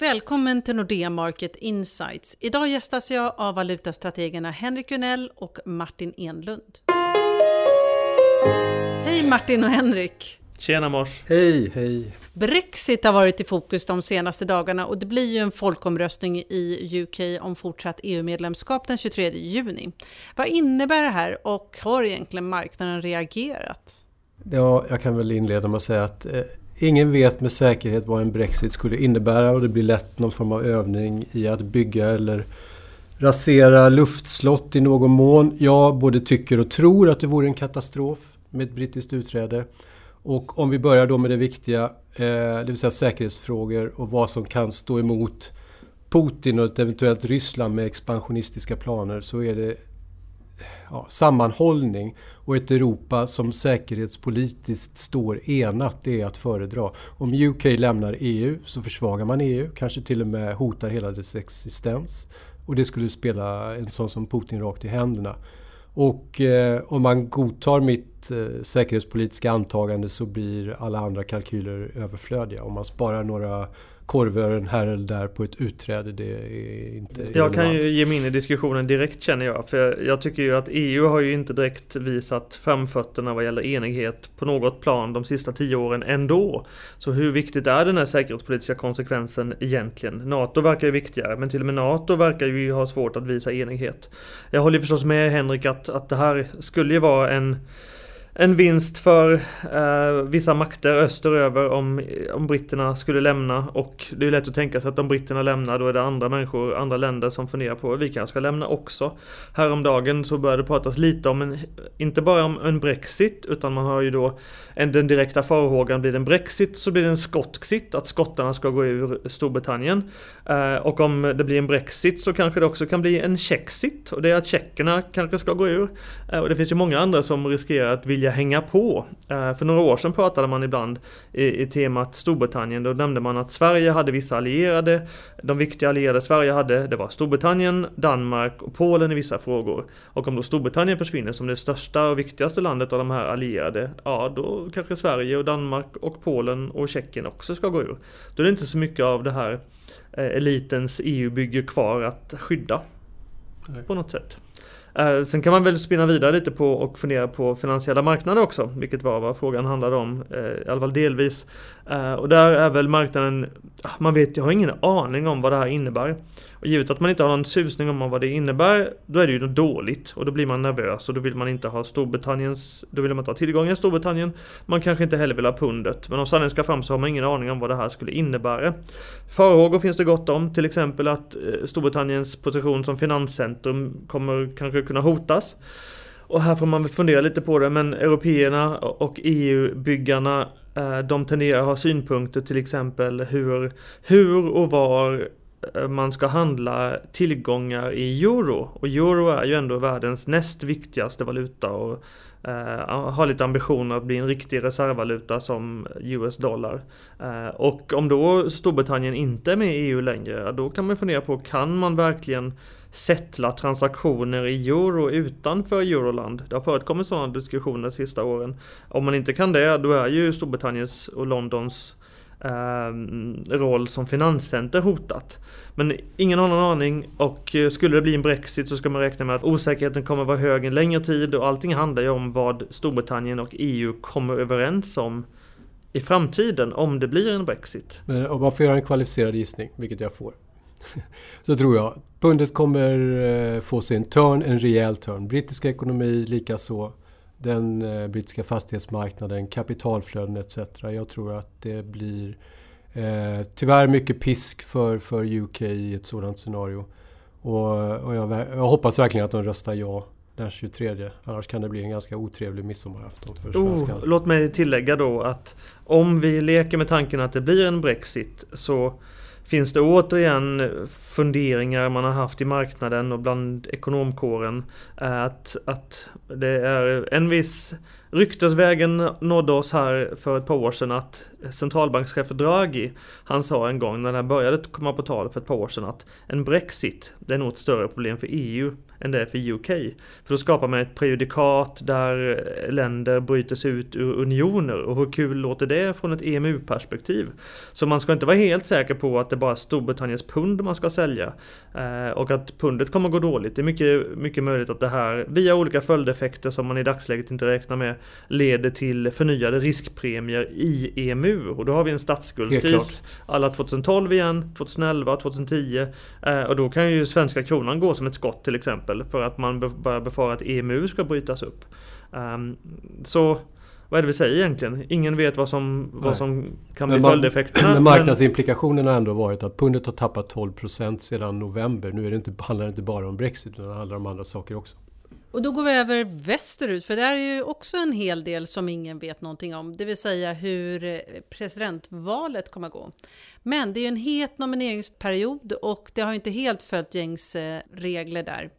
Välkommen till Nordea Market Insights. Idag gästas jag av valutastrategerna Henrik Gunell och Martin Enlund. Hej Martin och Henrik! Tjena Mors! Hej, hej! Brexit har varit i fokus de senaste dagarna och det blir ju en folkomröstning i UK om fortsatt EU-medlemskap den 23 juni. Vad innebär det här och har egentligen marknaden reagerat? Ja, jag kan väl inleda med att säga att eh, ingen vet med säkerhet vad en Brexit skulle innebära och det blir lätt någon form av övning i att bygga eller rasera luftslott i någon mån. Jag både tycker och tror att det vore en katastrof med ett brittiskt utträde. Och om vi börjar då med det viktiga, eh, det vill säga säkerhetsfrågor och vad som kan stå emot Putin och ett eventuellt Ryssland med expansionistiska planer så är det ja, sammanhållning och ett Europa som säkerhetspolitiskt står enat, det är att föredra. Om UK lämnar EU så försvagar man EU, kanske till och med hotar hela dess existens. Och det skulle spela en sån som Putin rakt i händerna. Och eh, om man godtar mitt eh, säkerhetspolitiska antagande så blir alla andra kalkyler överflödiga. Om man sparar några korvören här eller där på ett utträde. Det är inte Jag kan ju ge mig in i diskussionen direkt känner jag. För jag tycker ju att EU har ju inte direkt visat framfötterna vad gäller enighet på något plan de sista tio åren ändå. Så hur viktigt är den här säkerhetspolitiska konsekvensen egentligen? NATO verkar ju viktigare, men till och med NATO verkar ju ha svårt att visa enighet. Jag håller förstås med Henrik att, att det här skulle ju vara en en vinst för eh, vissa makter österöver om, om britterna skulle lämna. Och det är lätt att tänka sig att om britterna lämnar då är det andra människor, andra länder som funderar på att vi kanske ska lämna också. Häromdagen så började det pratas lite om, en, inte bara om en Brexit, utan man har ju då en, den direkta farhågan, blir det en Brexit så blir det en Skottxit, att skottarna ska gå ur Storbritannien. Eh, och om det blir en Brexit så kanske det också kan bli en Chexit, och det är att tjeckerna kanske ska gå ur. Eh, och det finns ju många andra som riskerar att vilja hänga på. Eh, för några år sedan pratade man ibland i, i temat Storbritannien. Då nämnde man att Sverige hade vissa allierade. De viktiga allierade Sverige hade, det var Storbritannien, Danmark och Polen i vissa frågor. Och om då Storbritannien försvinner som det största och viktigaste landet av de här allierade, ja då kanske Sverige och Danmark och Polen och Tjeckien också ska gå ur. Då är det inte så mycket av det här eh, elitens EU-bygge kvar att skydda. Nej. På något sätt. Eh, sen kan man väl spinna vidare lite på och fundera på finansiella marknader också, vilket var vad frågan handlade om, eh, i alla fall delvis. Eh, och där är väl marknaden, ah, man vet, jag har ingen aning om vad det här innebär. Och givet att man inte har någon susning om vad det innebär, då är det ju något dåligt. Och då blir man nervös och då vill man inte ha Storbritanniens, då vill man inte ha tillgången i Storbritannien. Man kanske inte heller vill ha pundet. Men om sanningen ska fram så har man ingen aning om vad det här skulle innebära. Farhågor finns det gott om, till exempel att eh, Storbritanniens position som finanscentrum kommer kanske kunna hotas. Och här får man väl fundera lite på det, men européerna och EU-byggarna eh, de tenderar att ha synpunkter till exempel hur, hur och var eh, man ska handla tillgångar i euro. Och euro är ju ändå världens näst viktigaste valuta och eh, har lite ambitioner att bli en riktig reservvaluta som US dollar. Eh, och om då Storbritannien inte är med i EU längre, då kan man fundera på, kan man verkligen settla transaktioner i euro utanför Euroland. Det har förekommit sådana diskussioner de sista åren. Om man inte kan det, då är ju Storbritanniens och Londons eh, roll som finanscenter hotat. Men ingen har någon aning och eh, skulle det bli en Brexit så ska man räkna med att osäkerheten kommer vara hög en längre tid och allting handlar ju om vad Storbritannien och EU kommer överens om i framtiden om det blir en Brexit. Men om man får göra en kvalificerad gissning, vilket jag får, så tror jag pundet kommer eh, få sin turn, en rejäl turn. Brittiska ekonomi likaså den eh, brittiska fastighetsmarknaden, kapitalflöden etc. Jag tror att det blir eh, tyvärr mycket pisk för, för UK i ett sådant scenario. Och, och jag, jag, hoppas verkligen att de röstar ja den 23. Annars kan det bli en ganska otrevlig midsommarafton för oh, Låt mig tillägga då att om vi leker med tanken att det blir en Brexit så finns det återigen funderingar man har haft i marknaden och bland ekonomkåren? Att, att det är en viss Ryktesvägen nådde oss här för ett par år sedan att centralbankschef Draghi, han sa en gång när det började komma på tal för ett par år sedan att en Brexit, det är nog ett större problem för EU än det är för UK. För då skapar man ett prejudikat där länder bryter sig ut ur unioner och hur kul låter det från ett EMU-perspektiv? Så man ska inte vara helt säker på att det bara är Storbritanniens pund man ska sälja eh, och att pundet kommer gå dåligt. Det är mycket, mycket möjligt att det här via olika följdeffekter som man i dagsläget inte räknar med leder till förnyade riskpremier i EMU och då har vi en statsskuldskris alla 2012 igen, 2011, 2010 eh, och då kan ju svenska kronan gå som ett skott till exempel för att man börjar befara att EMU ska brytas upp. Um, så vad är det vi säger egentligen? Ingen vet vad som, vad som kan bli följdeffekterna. Men marknadsimplikationerna har ändå varit att pundet har tappat 12% sedan november. Nu är det inte, handlar det inte bara om Brexit utan det handlar om andra saker också. Och då går vi över västerut, för där är ju också en hel del som ingen vet någonting om, det vill säga hur eh, presidentvalet kommer att gå. Men det är ju en het nomineringsperiod och det har inte helt följt gängs eh, regler där.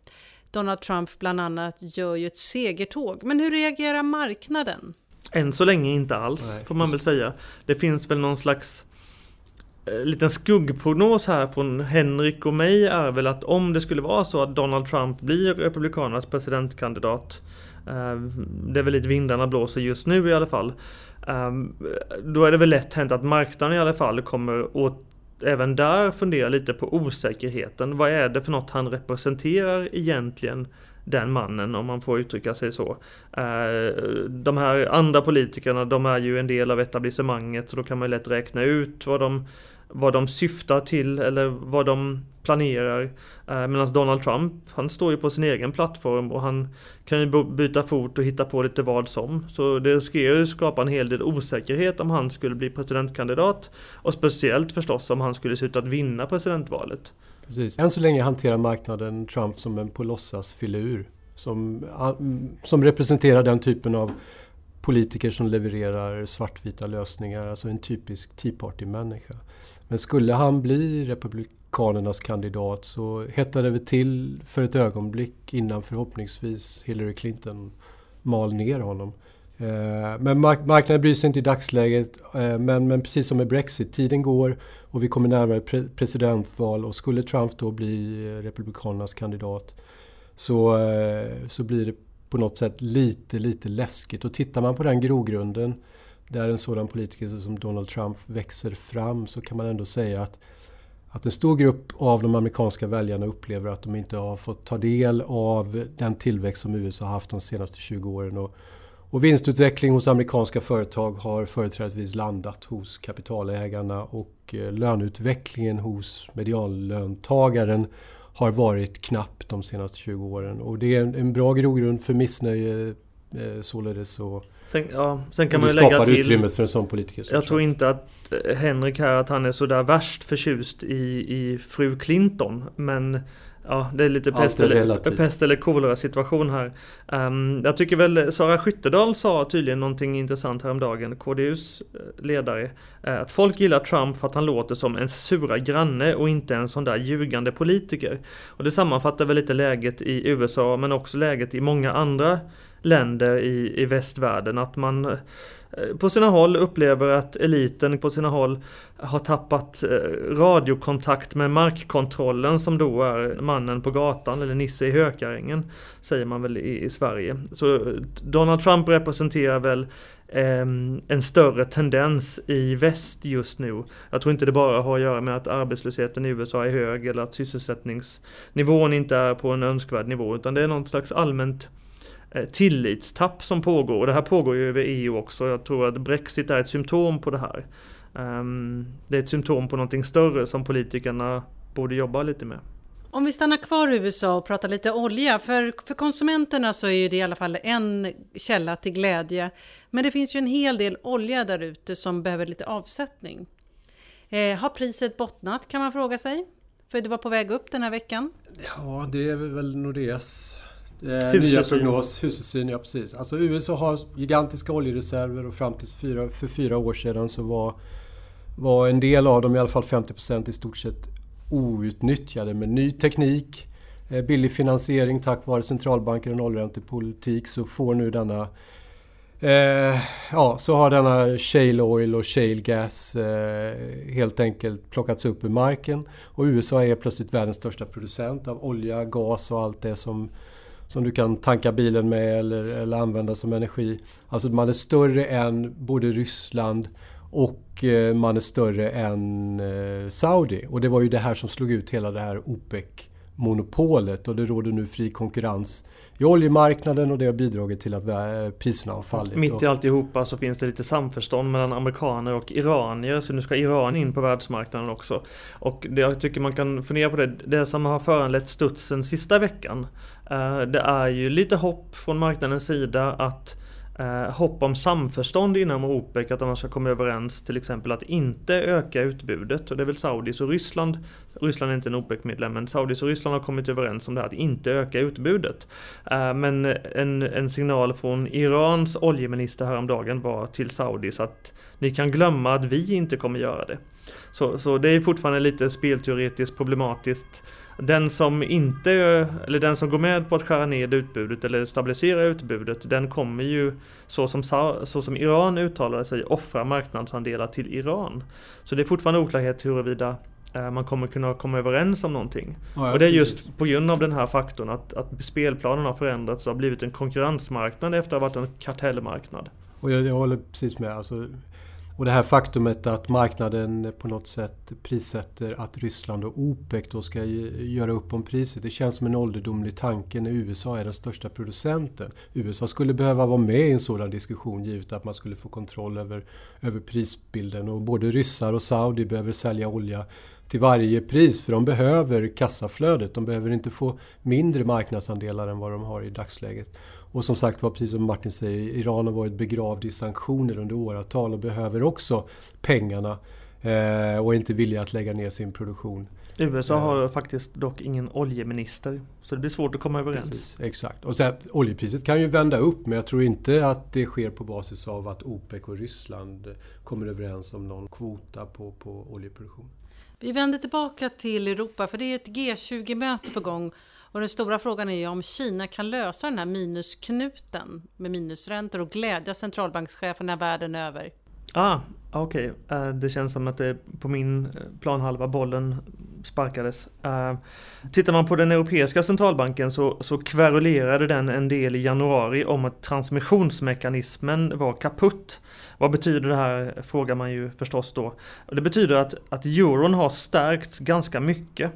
Donald Trump bland annat gör ju ett segertåg. Men hur reagerar marknaden? Än så länge inte alls, Nej, får man väl säga. Det finns väl någon slags Eh, liten skuggprognos här från Henrik och mig är väl att om det skulle vara så att Donald Trump blir Republikanernas presidentkandidat eh, Det är väl lite vindarna blåser just nu i alla fall eh, Då är det väl lätt hänt att marknaden i alla fall kommer åt även där fundera lite på osäkerheten. Vad är det för något han representerar egentligen? den mannen om man får uttrycka sig så. De här andra politikerna de är ju en del av etablissemanget så då kan man lätt räkna ut vad de vad de syftar till eller vad de planerar. Eh, Medan Donald Trump, han står ju på sin egen plattform och han kan ju byta fot och hitta på lite vad som. Så det riskerar ju skapa en hel del osäkerhet om han skulle bli presidentkandidat. Och speciellt förstås om han skulle se ut att vinna presidentvalet. Precis. Än så länge hanterar marknaden Trump som en på låtsas filur. Som, som representerar den typen av politiker som levererar svartvita lösningar, alltså en typisk Tea Party-människa. Men skulle han bli Republikanernas kandidat så hettade det till för ett ögonblick innan förhoppningsvis Hillary Clinton mal ner honom. Eh, men men marknaden bryr sig inte i dagsläget. Eh, men, men precis som med Brexit, tiden går och vi kommer närmare presidentval och skulle Trump då bli eh, Republikanernas kandidat så, så blir det på något sätt lite, lite läskigt. Och tittar man på den grogrunden där en sådan politiker som Donald Trump växer fram så kan man ändå säga att, att en stor grupp av de amerikanska väljarna upplever att de inte har fått ta del av den tillväxt som USA har haft de senaste 20 åren. Och, och vinstutveckling hos amerikanska företag har företrädesvis landat hos kapitalägarna och eh, löneutvecklingen hos medianlöntagaren har varit knapp de senaste 20 åren. Och det är en, en bra grogrund för missnöje eh, således. Och, Sen, ja, sen kan man ju lägga till... utrymmet för en sån politiker. Jag tror inte att eh, Henrik här, att han är sådär värst förtjust i, i fru Clinton. Men ja, det är lite pest eller, pest eller kolera situation här. Um, jag tycker väl Sara Skyttedal sa tydligen någonting intressant häromdagen, KDUs eh, ledare. Att folk gillar Trump för att han låter som en sura granne och inte en sån där ljugande politiker. Och det sammanfattar väl lite läget i USA men också läget i många andra länder i, i västvärlden. Att man eh, på sina håll upplever att eliten på sina håll har tappat eh, radiokontakt med markkontrollen som då är mannen på gatan eller Nisse i Hökarängen säger man väl i, i Sverige. Så eh, Donald Trump representerar väl ehm, en större tendens i väst just nu. Jag tror inte det bara har att göra med att arbetslösheten i USA är hög eller att sysselsättningsnivån inte är på en önskvärd nivå utan det är någon slags allmänt Eh, tillitstapp som pågår. Och det här pågår ju över EU också. Jag tror att Brexit är ett symptom på det här. Ehm, det är ett symptom på någonting större som politikerna borde jobba lite med. Om vi stannar kvar i USA och pratar lite olja, för, för konsumenterna så är ju det i alla fall en källa till glädje. Men det finns ju en hel del olja där ute som behöver lite avsättning. Eh, har priset bottnat kan man fråga sig? För det var på väg upp den här veckan. Ja, det är väl Nordeas Eh, nya prognos, hushållssyn, ja precis. Alltså USA har gigantiska oljereserver och fram till fyra, för fyra år sedan så var, var en del av dem, i alla fall 50% i stort sett outnyttjade. Med ny teknik, eh, billig finansiering tack vare centralbanker och nollräntepolitik så får nu denna Eh, ja, så har denna shale oil och shale gas eh, helt enkelt plockats upp ur marken. Och USA är plötsligt världens största producent av olja, gas och allt det som, som du kan tanka bilen med eller, eller använda som energi. Alltså man är större än både Ryssland och eh, man är större än eh, Saudi. Och det var ju det här som slog ut hela det här OPEC OPEC-monopolet och det råder nu fri konkurrens i oljemarknaden och det har bidragit till att priserna har fallit. Mitt i alltihopa så finns det lite samförstånd mellan amerikaner och iranier. Så nu ska Iran in på världsmarknaden också. Och det jag tycker man kan fundera på det, det som har föranlett studsen sista veckan. Eh, det är ju lite hopp från marknadens sida att eh, hopp om samförstånd inom OPEC, att man ska komma överens till exempel att inte öka utbudet. Och det är väl Saudis och Ryssland, Ryssland är inte en OPEC-medlem, men Saudis och Ryssland har kommit överens om det här, att inte öka utbudet. Eh, men en, en signal från Irans oljeminister häromdagen var till Saudis att ni kan glömma att vi inte kommer göra det. Så, så det är fortfarande lite spelteoretiskt problematiskt den som inte, eller den som går med på att skära ned utbudet eller stabilisera utbudet, den kommer ju så som, så som Iran uttalade sig offra marknadsandelar till Iran. Så det är fortfarande oklarhet huruvida eh, man kommer kunna komma överens om någonting. Ja, och det är just på grund av den här faktorn att, att spelplanen har förändrats och har blivit en konkurrensmarknad efter att ha varit en kartellmarknad. Och jag, jag håller precis med. Alltså, och det här faktumet att marknaden på något sätt prissätter att Ryssland och OPEC då ska göra upp om priset. Det känns som en ålderdomlig tanke när USA är den största producenten. USA skulle behöva vara med i en sådan diskussion givet att man skulle få kontroll över, över prisbilden. Och både ryssar och Saudi behöver sälja olja till varje pris för de behöver kassaflödet. De behöver inte få mindre marknadsandelar än vad de har i dagsläget. Och som sagt var, precis som Martin säger, Iran har varit begravd i sanktioner under åratal och behöver också pengarna eh, och är inte villiga att lägga ner sin produktion. USA eh. har faktiskt dock ingen oljeminister. Så det blir svårt att komma överens. Precis, exakt. Och sen, oljepriset kan ju vända upp men jag tror inte att det sker på basis av att OPEC och Ryssland kommer överens om någon kvota på, på oljeproduktion. Vi vänder tillbaka till Europa för det är ett G20-möte på gång och den stora frågan är ju om Kina kan lösa den här minusknuten med minusräntor och glädja centralbankscheferna världen över. Ah, Okej, okay. uh, det känns som att det på min eh, planhalva bollen sparkades. Uh, tittar man på den Europeiska centralbanken så, så kverulerade den en del i januari om att transmissionsmekanismen var kaputt. Vad betyder det här, frågar man ju förstås då. Det betyder att, att euron har stärkts ganska mycket.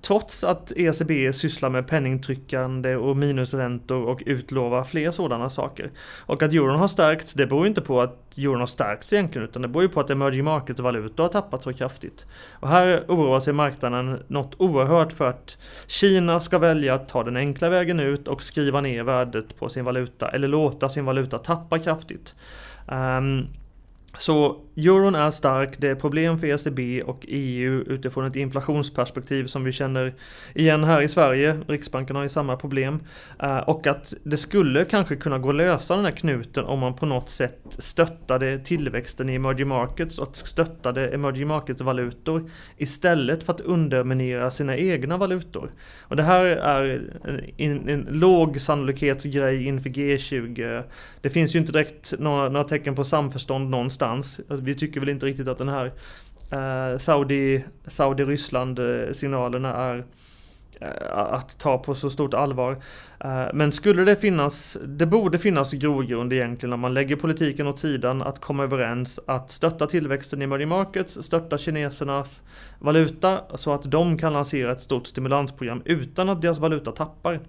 Trots att ECB sysslar med penningtryckande och minusräntor och utlovar fler sådana saker. Och att euron har stärkts, det beror inte på att euron har stärkts egentligen, utan det beror ju på att emerging market-valutor har tappat så kraftigt. Och här oroar sig marknaden något oerhört för att Kina ska välja att ta den enkla vägen ut och skriva ner värdet på sin valuta, eller låta sin valuta tappa kraftigt. Um, så euron är stark, det är problem för ECB och EU utifrån ett inflationsperspektiv som vi känner igen här i Sverige. Riksbanken har ju samma problem. Eh, och att det skulle kanske kunna gå att lösa den här knuten om man på något sätt stöttade tillväxten i emerging markets och stöttade emerging markets-valutor istället för att underminera sina egna valutor. Och det här är en, en låg sannolikhetsgrej inför G20. Det finns ju inte direkt några, några tecken på samförstånd någonstans. Alltså, vi tycker väl inte riktigt att den här eh, Saudi, Saudi-Ryssland signalerna är eh, att ta på så stort allvar. Eh, men skulle det finnas, det borde finnas grogrund egentligen om man lägger politiken åt sidan att komma överens att stötta tillväxten i emerging markets, stötta kinesernas valuta så att de kan lansera ett stort stimulansprogram utan att deras valuta tappar.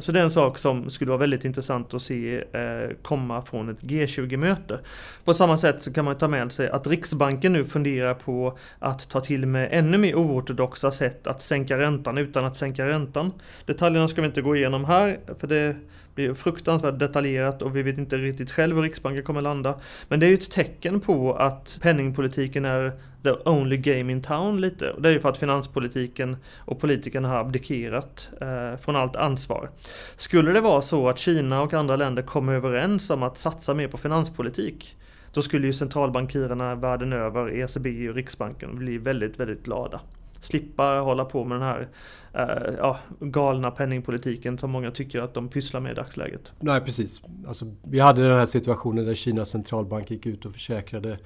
Så det är en sak som skulle vara väldigt intressant att se eh, komma från ett G20-möte. På samma sätt så kan man ta med sig att Riksbanken nu funderar på att ta till med ännu mer oortodoxa sätt att sänka räntan utan att sänka räntan. Detaljerna ska vi inte gå igenom här, för det blir fruktansvärt detaljerat och vi vet inte riktigt själv hur Riksbanken kommer landa. Men det är ju ett tecken på att penningpolitiken är the only game in town lite. Och det är ju för att finanspolitiken och politikerna har abdikerat eh, från allt ansvar. Skulle det vara så att Kina och andra länder kommer överens om att satsa mer på finanspolitik då skulle ju centralbankirerna världen över, ECB och Riksbanken bli väldigt, väldigt glada slippa hålla på med den här eh, ja, galna penningpolitiken som många tycker att de pysslar med i dagsläget. Nej precis. Alltså, vi hade den här situationen där Kinas centralbank gick ut och försäkrade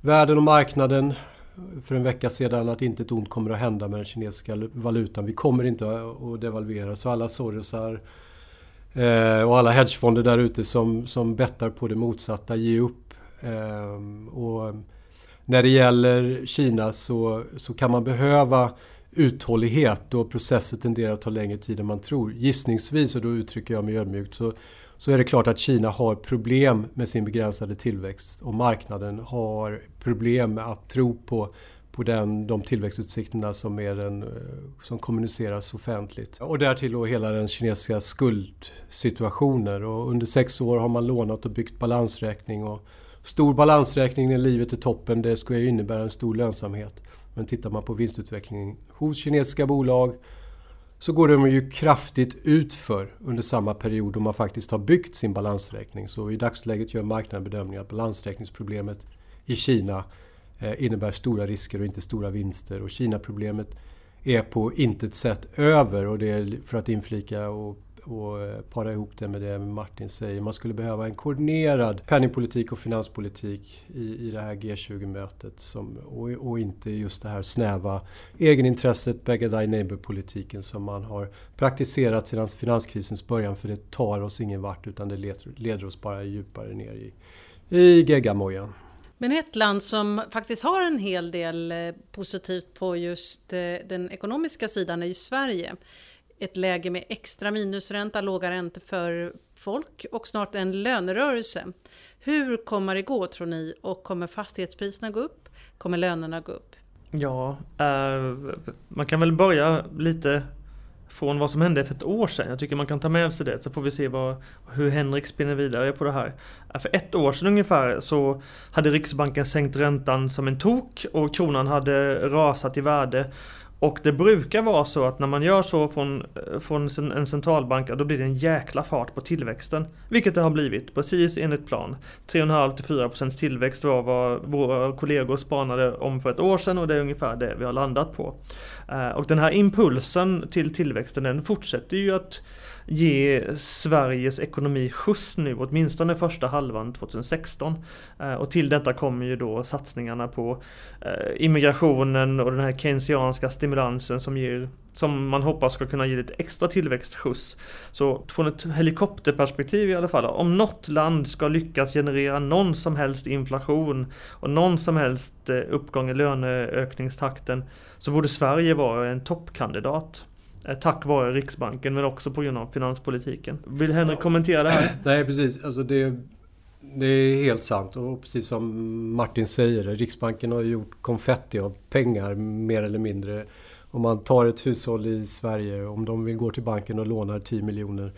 världen och marknaden för en vecka sedan att inte ett ont kommer att hända med den kinesiska valutan. Vi kommer inte att devalvera. Så alla Sorosar eh, och alla hedgefonder där ute som, som bettar på det motsatta, ge upp. Eh, och när det gäller Kina så, så kan man behöva uthållighet och processer tenderar att ta längre tid än man tror. Gissningsvis, och då uttrycker jag mig ödmjukt, så, så är det klart att Kina har problem med sin begränsade tillväxt och marknaden har problem med att tro på på den, de tillväxtutsikterna som, är den, eh, som kommuniceras offentligt. Och därtill då hela den kinesiska skuldsituationen. Och under sex år har man lånat och byggt balansräkning. Och stor balansräkning när livet är toppen, det skulle ju innebära en stor lönsamhet. Men tittar man på vinstutvecklingen hos kinesiska bolag så går de ju kraftigt utför under samma period då man faktiskt har byggt sin balansräkning. Så i dagsläget gör marknaden bedömningen att balansräkningsproblemet i Kina eh, innebär stora risker och inte stora vinster. Och Kina-problemet är på intet sätt över och det är för att inflika och och eh, para ihop det med det Martin säger. Man skulle behöva en koordinerad penningpolitik och finanspolitik i, i det här G20-mötet. Och, och, inte just det här snäva egenintresset, beggar thy neighbor-politiken som man har praktiserat sedan finanskrisens början. För det tar oss ingen vart utan det leder, leder oss bara djupare ner i, i geggamojan. Men ett land som faktiskt har en hel del eh, positivt på just eh, den ekonomiska sidan är ju Sverige ett läge med extra minusränta, låga räntor för folk och snart en lönerörelse. Hur kommer det gå tror ni? Och kommer fastighetspriserna gå upp? Kommer lönerna gå upp? Ja, eh, man kan väl börja lite från vad som hände för ett år sedan. Jag tycker man kan ta med sig det så får vi se vad, hur Henrik spinner vidare på det här. Eh, för ett år sedan ungefär så hade Riksbanken sänkt räntan som en tok och kronan hade rasat i värde. Och det brukar vara så att när man gör så från, eh, från en centralbank, då blir det en jäkla fart på tillväxten. Vilket det har blivit, precis enligt plan. 3,5-4% tillväxt var vad våra kollegor spanade om för ett år sedan och det är ungefär det vi har landat på. Eh, och den här impulsen till tillväxten, den fortsätter ju att ge Sveriges ekonomi skjuts nu, åtminstone första halvan 2016. Eh, och till detta kommer ju då satsningarna på eh, immigrationen och den här keynesianska stimulansen som ger som man hoppas ska kunna ge lite extra tillväxtskjuts. Så från ett helikopterperspektiv i alla fall, om något land ska lyckas generera någon som helst inflation och någon som helst eh, uppgång i löneökningstakten så borde Sverige vara en toppkandidat. Eh, tack vare Riksbanken men också på grund av finanspolitiken. Vill Henrik kommentera det här? Nej precis, alltså det, det är helt sant och precis som Martin säger, Riksbanken har gjort konfetti av pengar mer eller mindre. Om man tar ett hushåll i Sverige, om de vill gå till banken och lånar 10 miljoner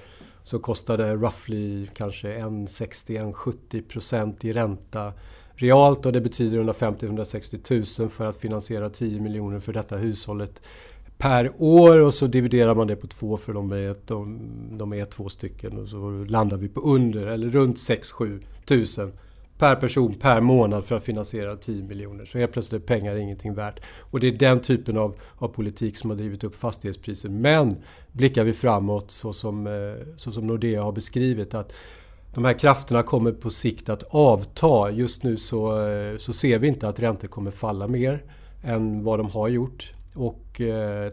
så kostar det roughly kanske 1,60-1,70 procent i ränta realt och det betyder 150-160 000 för att finansiera 10 miljoner för detta hushållet per år och så dividerar man det på två för de är, de, de är två stycken och så landar vi på under eller runt 6-7 tusen per person per månad för att finansiera 10 miljoner. Så helt plötsligt är pengar ingenting värt. Och det är den typen av, av politik som har drivit upp fastighetspriser. Men blickar vi framåt så som, eh, så som Nordea har beskrivit att de här krafterna kommer på sikt att avta. Just nu så, eh, så ser vi inte att räntor kommer falla mer än vad de har gjort. Och eh,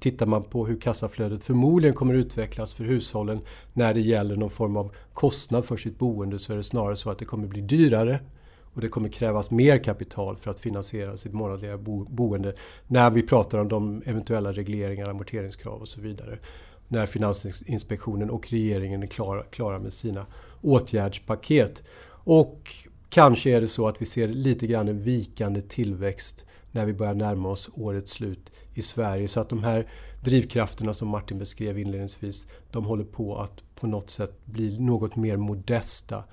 tittar man på hur kassaflödet förmodligen kommer utvecklas för hushållen när det gäller någon form av kostnad för sitt boende så är det snarare så att det kommer bli dyrare och det kommer krävas mer kapital för att finansiera sitt månadliga bo boende när vi pratar om de eventuella regleringar, amorteringskrav och så vidare. När Finansinspektionen och regeringen är klara, klara med sina åtgärdspaket. Och kanske är det så att vi ser lite grann en vikande tillväxt när vi börjar närma oss årets slut i Sverige. Så att de här drivkrafterna som Martin beskrev inledningsvis, de håller på att på något sätt bli något mer modesta.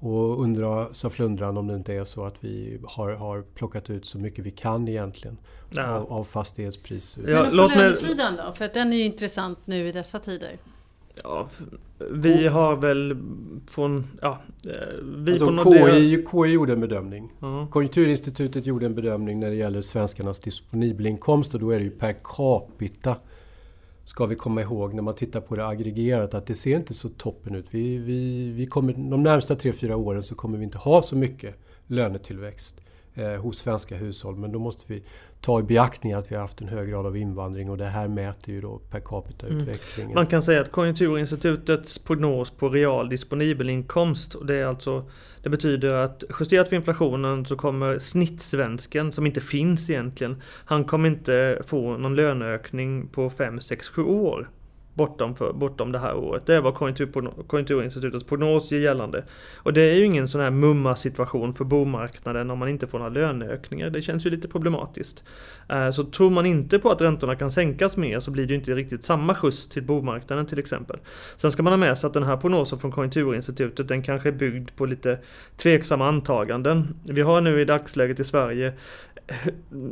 Och undra sa flundran om det inte är så att vi har, har plockat ut så mycket vi kan egentligen ja. av, av fastighetspriser. Ja, Men på lönesidan då? För att den är ju intressant nu i dessa tider. Ja, vi har väl från... Ja, eh, vi alltså, från KI, KI gjorde en bedömning. Uh Konjunkturinstitutet gjorde en bedömning när det gäller svenskarnas disponibelinkomst och då är det ju per capita. Ska vi komma ihåg när man tittar på det aggregerat att det ser inte så toppen ut. Vi, vi, vi kommer, de närmsta 3-4 åren så kommer vi inte ha så mycket lönetillväxt eh, hos svenska hushåll. Men då måste vi ta i beaktning att vi har haft en hög grad av invandring och det här mäter ju då per capita-utvecklingen. Mm. Man kan säga att Konjunkturinstitutets prognos på real disponibel inkomst, och det, är alltså, det betyder att justerat för inflationen så kommer snittsvensken, som inte finns egentligen, han kommer inte få någon löneökning på 5, 6, 7 år bortom, för, bortom det här året. Det är vad Konjunkturinstitutets prognos ger gällande. Och det är ju ingen sån här mumma situation för bomarknaden om man inte får några löneökningar. Det känns ju lite problematiskt. Eh, så tror man inte på att räntorna kan sänkas mer så blir det ju inte riktigt samma skjuts till bomarknaden till exempel. Sen ska man ha med sig att den här prognosen från Konjunkturinstitutet den kanske är byggd på lite tveksamma antaganden. Vi har nu i dagsläget i Sverige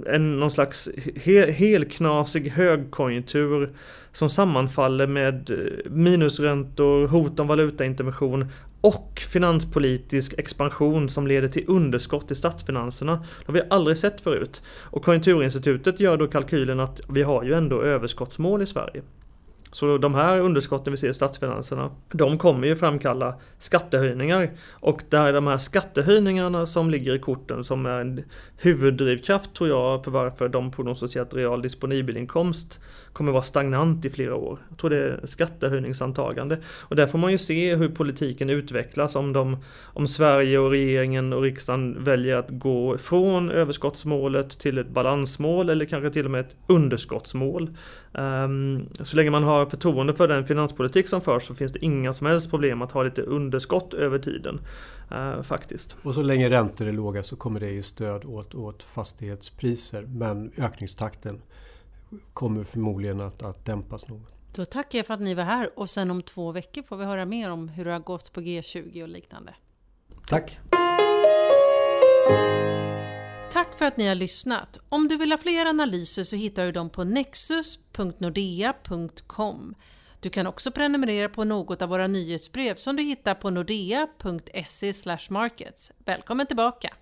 en, någon slags he, helknasig högkonjunktur som sammanfaller med eh, minusräntor, hot om valutaintervention och finanspolitisk expansion som leder till underskott i statsfinanserna. Det har vi aldrig sett förut. Och Konjunkturinstitutet gör då kalkylen att vi har ju ändå överskottsmål i Sverige. Så de här underskotten vi ser i statsfinanserna, de kommer ju framkalla skattehöjningar. Och det är de här skattehöjningarna som ligger i korten som är en huvuddrivkraft tror jag för varför de prognostiserat real real disponibelinkomst kommer vara stagnant i flera år. Jag tror det är skattehöjningsantagande. Och där får man ju se hur politiken utvecklas om, de, om Sverige och regeringen och riksdagen väljer att gå från överskottsmålet till ett balansmål eller kanske till och med ett underskottsmål. Um, så länge man har förtroende för den finanspolitik som förs så finns det inga som helst problem att ha lite underskott över tiden. Uh, faktiskt. Och så länge räntor är låga så kommer det ge stöd åt, åt fastighetspriser men ökningstakten kommer förmodligen att, att dämpas något. Då tackar jag för att ni var här och sen om två veckor får vi höra mer om hur det har gått på G20 och liknande. Tack! Tack för att ni har lyssnat. Om du vill ha fler analyser så hittar du dem på nexus.nordea.com. Du kan också prenumerera på något av våra nyhetsbrev som du hittar på nordea.se markets. Välkommen tillbaka!